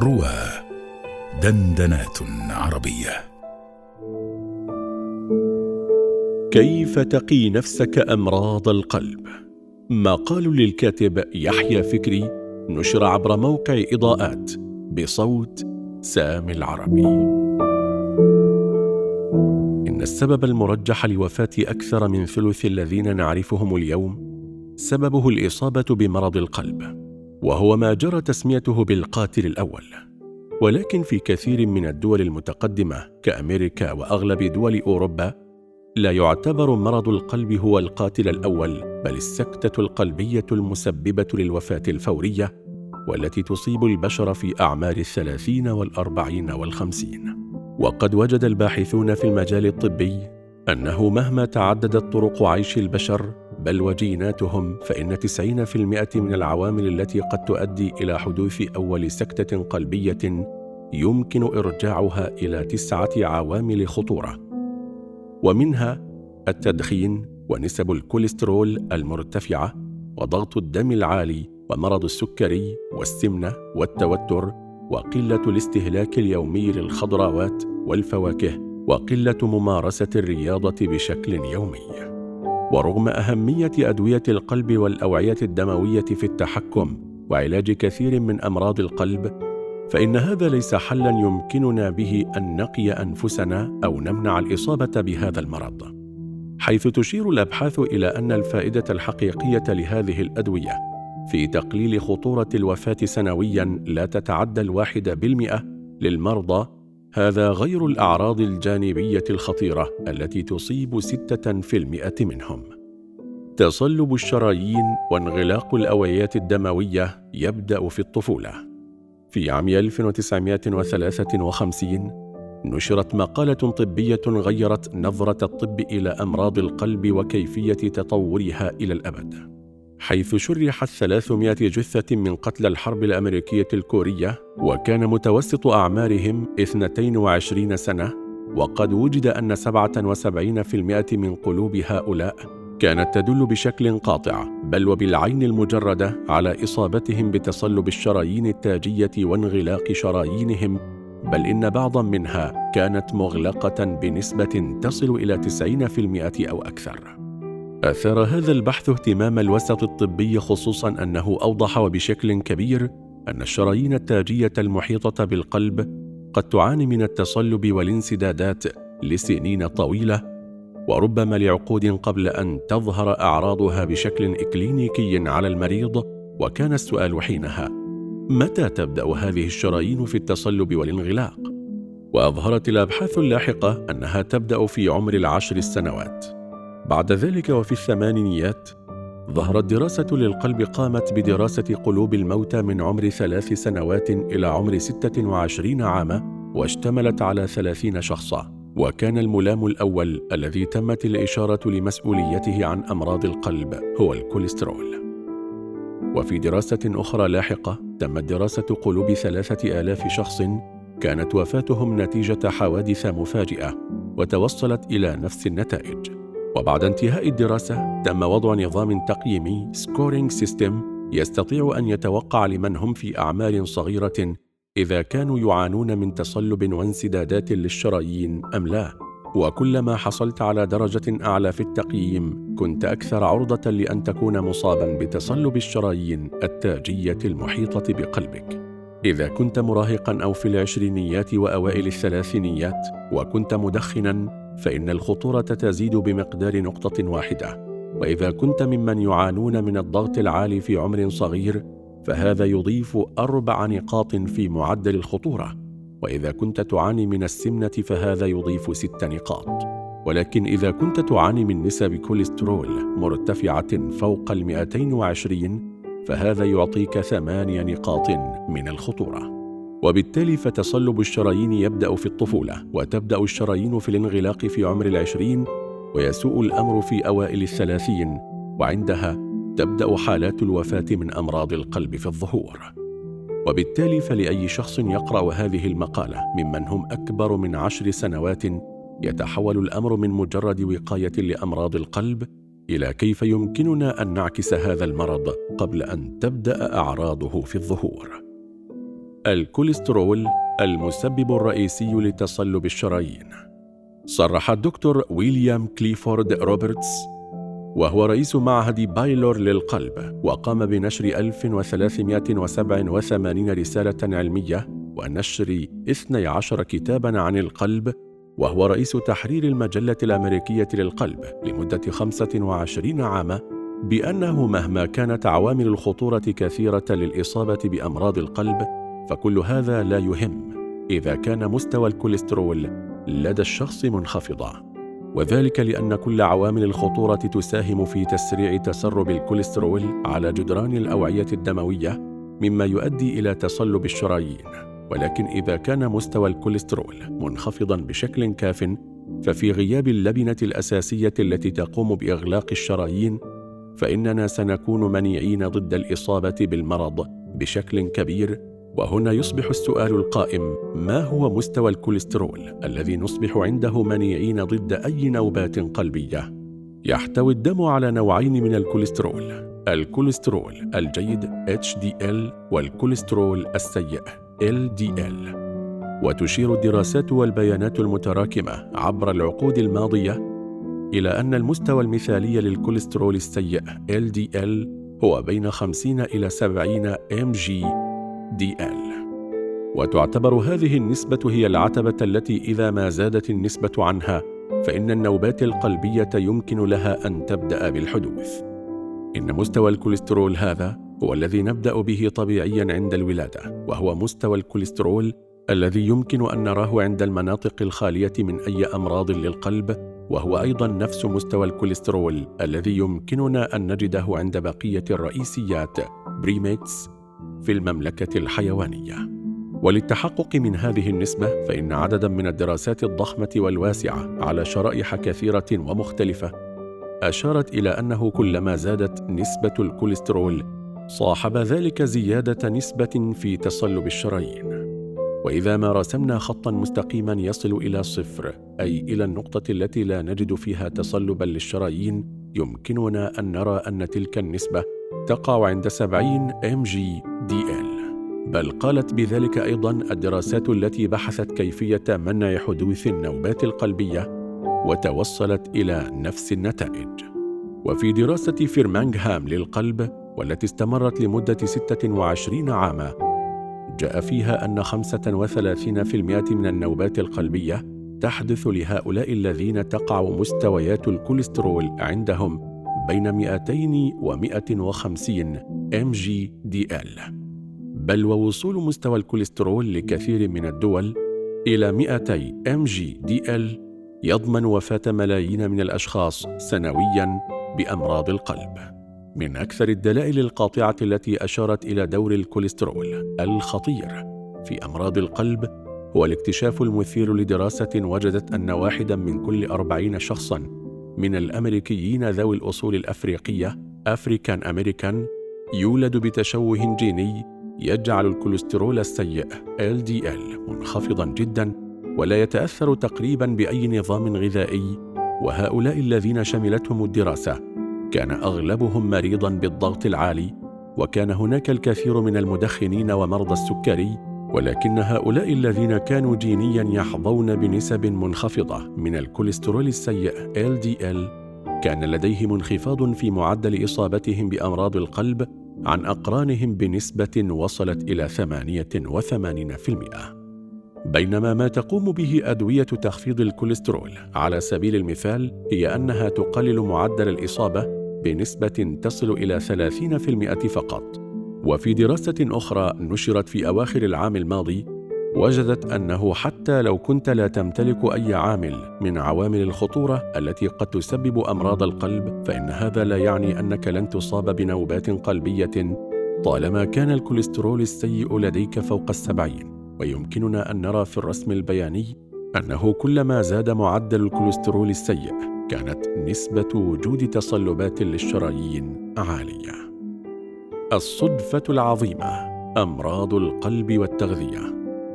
روى دندنات عربية. كيف تقي نفسك أمراض القلب؟ مقال للكاتب يحيى فكري نشر عبر موقع إضاءات بصوت سامي العربي. إن السبب المرجح لوفاة أكثر من ثلث الذين نعرفهم اليوم سببه الإصابة بمرض القلب. وهو ما جرى تسميته بالقاتل الأول. ولكن في كثير من الدول المتقدمة كأمريكا وأغلب دول أوروبا لا يعتبر مرض القلب هو القاتل الأول بل السكتة القلبية المسببة للوفاة الفورية والتي تصيب البشر في أعمار الثلاثين والأربعين والخمسين. وقد وجد الباحثون في المجال الطبي أنه مهما تعددت طرق عيش البشر بل وجيناتهم فإن 90% من العوامل التي قد تؤدي إلى حدوث أول سكتة قلبية يمكن إرجاعها إلى تسعة عوامل خطورة. ومنها التدخين ونسب الكوليسترول المرتفعة وضغط الدم العالي ومرض السكري والسمنة والتوتر وقلة الاستهلاك اليومي للخضروات والفواكه وقلة ممارسة الرياضة بشكل يومي. ورغم أهمية أدوية القلب والأوعية الدموية في التحكم وعلاج كثير من أمراض القلب فإن هذا ليس حلا يمكننا به أن نقي أنفسنا أو نمنع الإصابة بهذا المرض. حيث تشير الأبحاث إلى أن الفائدة الحقيقية لهذه الأدوية في تقليل خطورة الوفاة سنويا لا تتعدى الواحد بالمئة للمرضى هذا غير الأعراض الجانبية الخطيرة التي تصيب ستة في المئة منهم. تصلب الشرايين وانغلاق الأوعيات الدموية يبدأ في الطفولة. في عام 1953 نشرت مقالة طبية غيرت نظرة الطب إلى أمراض القلب وكيفية تطورها إلى الأبد. حيث شرحت 300 جثة من قتلى الحرب الأمريكية الكورية وكان متوسط أعمارهم 22 سنة وقد وجد أن 77% من قلوب هؤلاء كانت تدل بشكل قاطع بل وبالعين المجردة على إصابتهم بتصلب الشرايين التاجية وانغلاق شرايينهم بل إن بعضا منها كانت مغلقة بنسبة تصل إلى 90% أو أكثر. آثار هذا البحث اهتمام الوسط الطبي خصوصا أنه أوضح وبشكل كبير أن الشرايين التاجية المحيطة بالقلب قد تعاني من التصلب والانسدادات لسنين طويلة وربما لعقود قبل أن تظهر أعراضها بشكل إكلينيكي على المريض وكان السؤال حينها متى تبدأ هذه الشرايين في التصلب والانغلاق؟ وأظهرت الأبحاث اللاحقة أنها تبدأ في عمر العشر السنوات. بعد ذلك وفي الثمانينيات ظهرت دراسة للقلب قامت بدراسة قلوب الموتى من عمر ثلاث سنوات إلى عمر ستة وعشرين عاما واشتملت على ثلاثين شخصا. وكان الملام الأول الذي تمت الإشارة لمسؤوليته عن أمراض القلب هو الكوليسترول. وفي دراسة أخرى لاحقة تمت دراسة قلوب ثلاثة آلاف شخص كانت وفاتهم نتيجة حوادث مفاجئة وتوصلت إلى نفس النتائج. وبعد انتهاء الدراسة تم وضع نظام تقييمي scoring system يستطيع أن يتوقع لمن هم في أعمار صغيرة إذا كانوا يعانون من تصلب وانسدادات للشرايين أم لا. وكلما حصلت على درجة أعلى في التقييم كنت أكثر عرضة لأن تكون مصابا بتصلب الشرايين التاجية المحيطة بقلبك. إذا كنت مراهقا أو في العشرينيات وأوائل الثلاثينيات وكنت مدخنا فإن الخطورة تزيد بمقدار نقطة واحدة وإذا كنت ممن يعانون من الضغط العالي في عمر صغير فهذا يضيف أربع نقاط في معدل الخطورة وإذا كنت تعاني من السمنة فهذا يضيف ست نقاط. ولكن إذا كنت تعاني من نسب كوليسترول مرتفعة فوق المئتين وعشرين فهذا يعطيك ثمانية نقاط من الخطورة. وبالتالي فتصلب الشرايين يبدأ في الطفولة وتبدأ الشرايين في الانغلاق في عمر العشرين ويسوء الأمر في أوائل الثلاثين وعندها تبدأ حالات الوفاة من أمراض القلب في الظهور. وبالتالي فلأي شخص يقرأ هذه المقالة ممن هم أكبر من عشر سنوات يتحول الأمر من مجرد وقاية لأمراض القلب إلى كيف يمكننا أن نعكس هذا المرض قبل أن تبدأ أعراضه في الظهور. الكوليسترول المسبب الرئيسي لتصلب الشرايين. صرح الدكتور ويليام كليفورد روبرتس وهو رئيس معهد بايلور للقلب وقام بنشر 1387 رسالة علمية ونشر 12 كتابا عن القلب وهو رئيس تحرير المجلة الأمريكية للقلب لمدة 25 عاما بأنه مهما كانت عوامل الخطورة كثيرة للإصابة بأمراض القلب فكل هذا لا يهم. إذا كان مستوى الكوليسترول لدى الشخص منخفضا وذلك لأن كل عوامل الخطورة تساهم في تسريع تسرب الكوليسترول على جدران الأوعية الدموية مما يؤدي إلى تصلب الشرايين. ولكن إذا كان مستوى الكوليسترول منخفضا بشكل كاف ففي غياب اللبنة الأساسية التي تقوم بإغلاق الشرايين فإننا سنكون منيعين ضد الإصابة بالمرض بشكل كبير وهنا يصبح السؤال القائم ما هو مستوى الكوليسترول الذي نصبح عنده منيعين ضد أي نوبات قلبية؟ يحتوي الدم على نوعين من الكوليسترول الكوليسترول الجيد HDL والكوليسترول السيء LDL وتشير الدراسات والبيانات المتراكمة عبر العقود الماضية إلى أن المستوى المثالي للكوليسترول السيء LDL هو بين 50 إلى 70 mg DL وتعتبر هذه النسبة هي العتبة التي إذا ما زادت النسبة عنها فإن النوبات القلبية يمكن لها أن تبدأ بالحدوث. إن مستوى الكوليسترول هذا هو الذي نبدأ به طبيعيا عند الولادة، وهو مستوى الكوليسترول الذي يمكن أن نراه عند المناطق الخالية من أي أمراض للقلب، وهو أيضا نفس مستوى الكوليسترول الذي يمكننا أن نجده عند بقية الرئيسيات primates في المملكة الحيوانية. وللتحقق من هذه النسبة فإن عددا من الدراسات الضخمة والواسعة على شرائح كثيرة ومختلفة أشارت إلى أنه كلما زادت نسبة الكوليسترول صاحب ذلك زيادة نسبة في تصلب الشرايين. وإذا ما رسمنا خطا مستقيما يصل إلى صفر أي إلى النقطة التي لا نجد فيها تصلبا للشرايين يمكننا أن نرى أن تلك النسبة تقع عند 70 MGDL بل قالت بذلك أيضا الدراسات التي بحثت كيفية منع حدوث النوبات القلبية وتوصلت إلى نفس النتائج. وفي دراسة فرامنغهام للقلب والتي استمرت لمدة 26 عاما جاء فيها أن 35% من النوبات القلبية تحدث لهؤلاء الذين تقع مستويات الكوليسترول عندهم بين 200 و 150 MGDL بل ووصول مستوى الكوليسترول لكثير من الدول إلى 200 MGDL يضمن وفاة ملايين من الأشخاص سنوياً بأمراض القلب. من أكثر الدلائل القاطعة التي أشارت إلى دور الكوليسترول الخطير في أمراض القلب هو الاكتشاف المثير لدراسة وجدت أن واحدا من كل أربعين شخصاً من الأمريكيين ذوي الأصول الأفريقية African American يولد بتشوه جيني يجعل الكوليسترول السيء LDL منخفضا جدا ولا يتأثر تقريبا بأي نظام غذائي وهؤلاء الذين شملتهم الدراسة كان أغلبهم مريضا بالضغط العالي وكان هناك الكثير من المدخنين ومرضى السكري ولكن هؤلاء الذين كانوا جينيا يحظون بنسب منخفضة من الكوليسترول السيء LDL كان لديهم انخفاض في معدل إصابتهم بأمراض القلب عن أقرانهم بنسبة وصلت إلى 88%. بينما ما تقوم به أدوية تخفيض الكوليسترول على سبيل المثال هي أنها تقلل معدل الإصابة بنسبة تصل إلى 30% فقط. وفي دراسة أخرى نشرت في أواخر العام الماضي وجدت أنه حتى لو كنت لا تمتلك أي عامل من عوامل الخطورة التي قد تسبب أمراض القلب فإن هذا لا يعني أنك لن تصاب بنوبات قلبية طالما كان الكوليسترول السيء لديك فوق السبعين. ويمكننا أن نرى في الرسم البياني أنه كلما زاد معدل الكوليسترول السيء كانت نسبة وجود تصلبات للشرايين عالية. الصدفة العظيمة أمراض القلب والتغذية.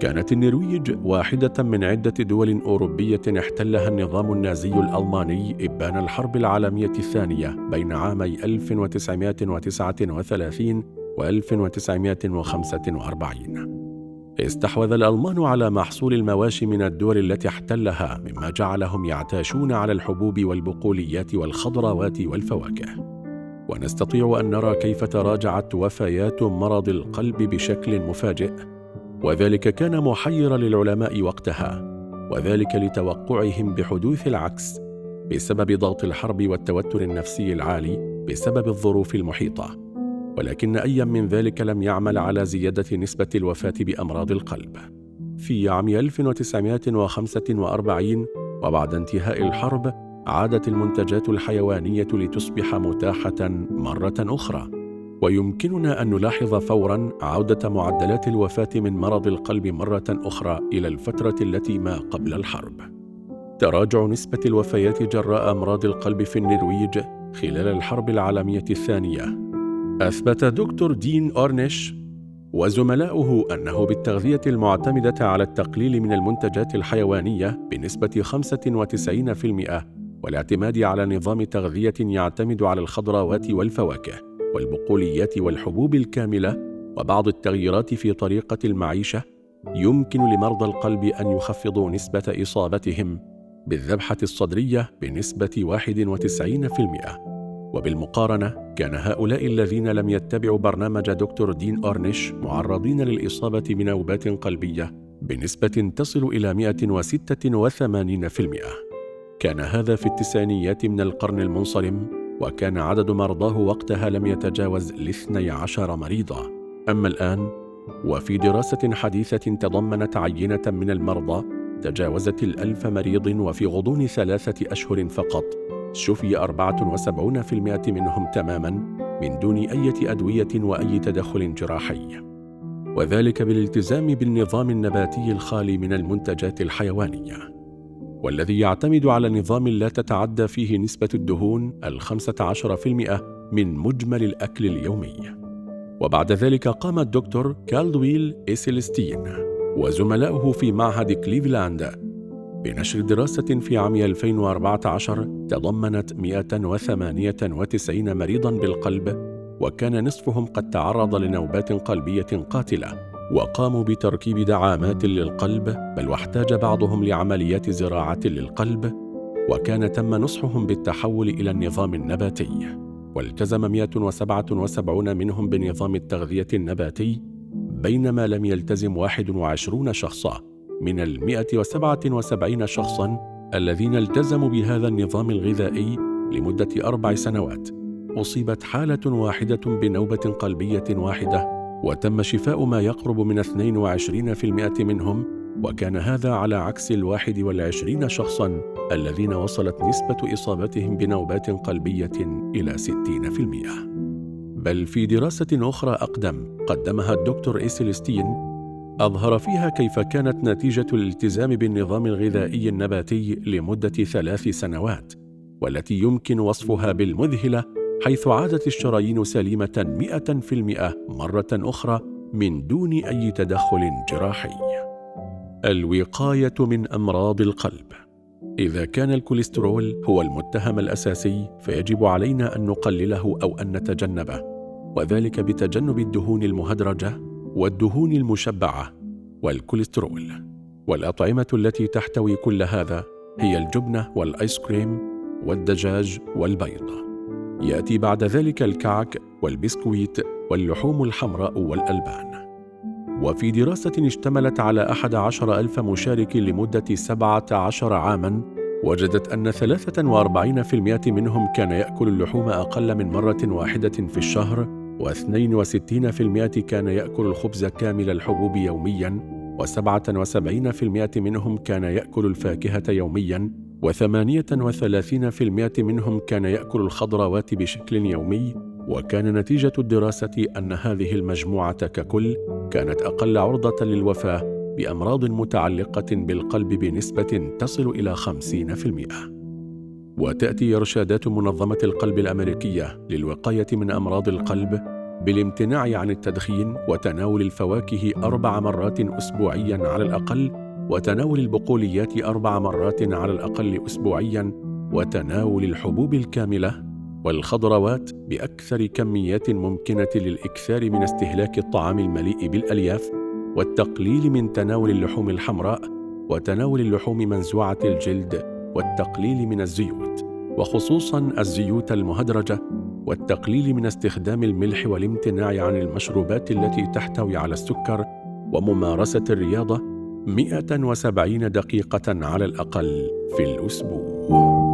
كانت النرويج واحدة من عدة دول أوروبية احتلها النظام النازي الألماني إبان الحرب العالمية الثانية بين عامي 1939 و 1945 استحوذ الألمان على محصول المواشي من الدول التي احتلها مما جعلهم يعتاشون على الحبوب والبقوليات والخضروات والفواكه. ونستطيع أن نرى كيف تراجعت وفيات مرض القلب بشكل مفاجئ وذلك كان محيرا للعلماء وقتها وذلك لتوقعهم بحدوث العكس بسبب ضغط الحرب والتوتر النفسي العالي بسبب الظروف المحيطة. ولكن أي من ذلك لم يعمل على زيادة نسبة الوفاة بأمراض القلب. في عام 1945 وبعد انتهاء الحرب عادت المنتجات الحيوانية لتصبح متاحة مرة أخرى. ويمكننا أن نلاحظ فورا عودة معدلات الوفاة من مرض القلب مرة أخرى إلى الفترة التي ما قبل الحرب. تراجع نسبة الوفيات جراء أمراض القلب في النرويج خلال الحرب العالمية الثانية. أثبت دكتور دين أورنيش وزملاؤه أنه بالتغذية المعتمدة على التقليل من المنتجات الحيوانية بنسبة 95% والاعتماد على نظام تغذية يعتمد على الخضروات والفواكه والبقوليات والحبوب الكاملة وبعض التغييرات في طريقة المعيشة يمكن لمرضى القلب أن يخفضوا نسبة إصابتهم بالذبحة الصدرية بنسبة 91% وبالمقارنة كان هؤلاء الذين لم يتبعوا برنامج دكتور دين اورنيش معرضين للإصابة بنوبات قلبية بنسبة تصل إلى 186% كان هذا في التسعينيات من القرن المنصرم وكان عدد مرضاه وقتها لم يتجاوز الاثني عشر مريضا. أما الآن وفي دراسة حديثة تضمنت عينة من المرضى تجاوزت الألف مريض وفي غضون ثلاثة أشهر فقط. شفي 74% منهم تماما من دون أي أدوية وأي تدخل جراحي. وذلك بالالتزام بالنظام النباتي الخالي من المنتجات الحيوانية. والذي يعتمد على نظام لا تتعدى فيه نسبة الدهون الخمسة عشر في المئة من مجمل الأكل اليومي. وبعد ذلك قام الدكتور كالدويل إيسيلستين وزملاؤه في معهد كليفلاند بنشر دراسة في عام 2014 تضمنت 198 مريضا بالقلب وكان نصفهم قد تعرض لنوبات قلبية قاتلة. وقاموا بتركيب دعامات للقلب بل واحتاج بعضهم لعمليات زراعة للقلب وكان تم نصحهم بالتحول إلى النظام النباتي. والتزم 177 منهم بنظام التغذية النباتي بينما لم يلتزم 21 شخصا من ال 177 شخصا الذين التزموا بهذا النظام الغذائي لمدة أربع سنوات. أصيبت حالة واحدة بنوبة قلبية واحدة وتم شفاء ما يقرب من 22% منهم وكان هذا على عكس الواحد والعشرين شخصا الذين وصلت نسبة إصابتهم بنوبات قلبية إلى 60% بل في دراسة أخرى أقدم قدمها الدكتور إيسلستين أظهر فيها كيف كانت نتيجة الالتزام بالنظام الغذائي النباتي لمدة ثلاث سنوات والتي يمكن وصفها بالمذهلة حيث عادت الشرايين سليمة مئة في المئة مرة أخرى من دون أي تدخل جراحي. الوقاية من أمراض القلب إذا كان الكوليسترول هو المتهم الأساسي فيجب علينا أن نقلله أو أن نتجنبه، وذلك بتجنب الدهون المهدرجة والدهون المشبعة والكوليسترول. والأطعمة التي تحتوي كل هذا هي الجبنة والآيس كريم والدجاج والبيض. يأتي بعد ذلك الكعك والبسكويت واللحوم الحمراء والألبان. وفي دراسة اشتملت على أحد عشر ألف مشارك لمدة سبعة عشر عاماً وجدت أن 43% منهم كان يأكل اللحوم أقل من مرة واحدة في الشهر و62% كان يأكل الخبز كامل الحبوب يومياً و77% منهم كان يأكل الفاكهة يومياً وثمانية وثلاثين في المئة منهم كان يأكل الخضروات بشكل يومي وكان نتيجة الدراسة أن هذه المجموعة ككل كانت أقل عرضة للوفاة بأمراض متعلقة بالقلب بنسبة تصل إلى خمسين في المئة. وتأتي إرشادات منظمة القلب الأمريكية للوقاية من أمراض القلب بالامتناع عن التدخين وتناول الفواكه أربع مرات أسبوعيا على الأقل وتناول البقوليات أربع مرات على الأقل اسبوعيا وتناول الحبوب الكاملة والخضروات بأكثر كميات ممكنة للإكثار من استهلاك الطعام المليء بالألياف والتقليل من تناول اللحوم الحمراء وتناول اللحوم منزوعة الجلد والتقليل من الزيوت وخصوصا الزيوت المهدرجة والتقليل من استخدام الملح والامتناع عن المشروبات التي تحتوي على السكر وممارسة الرياضة 170 دقيقة على الأقل في الأسبوع.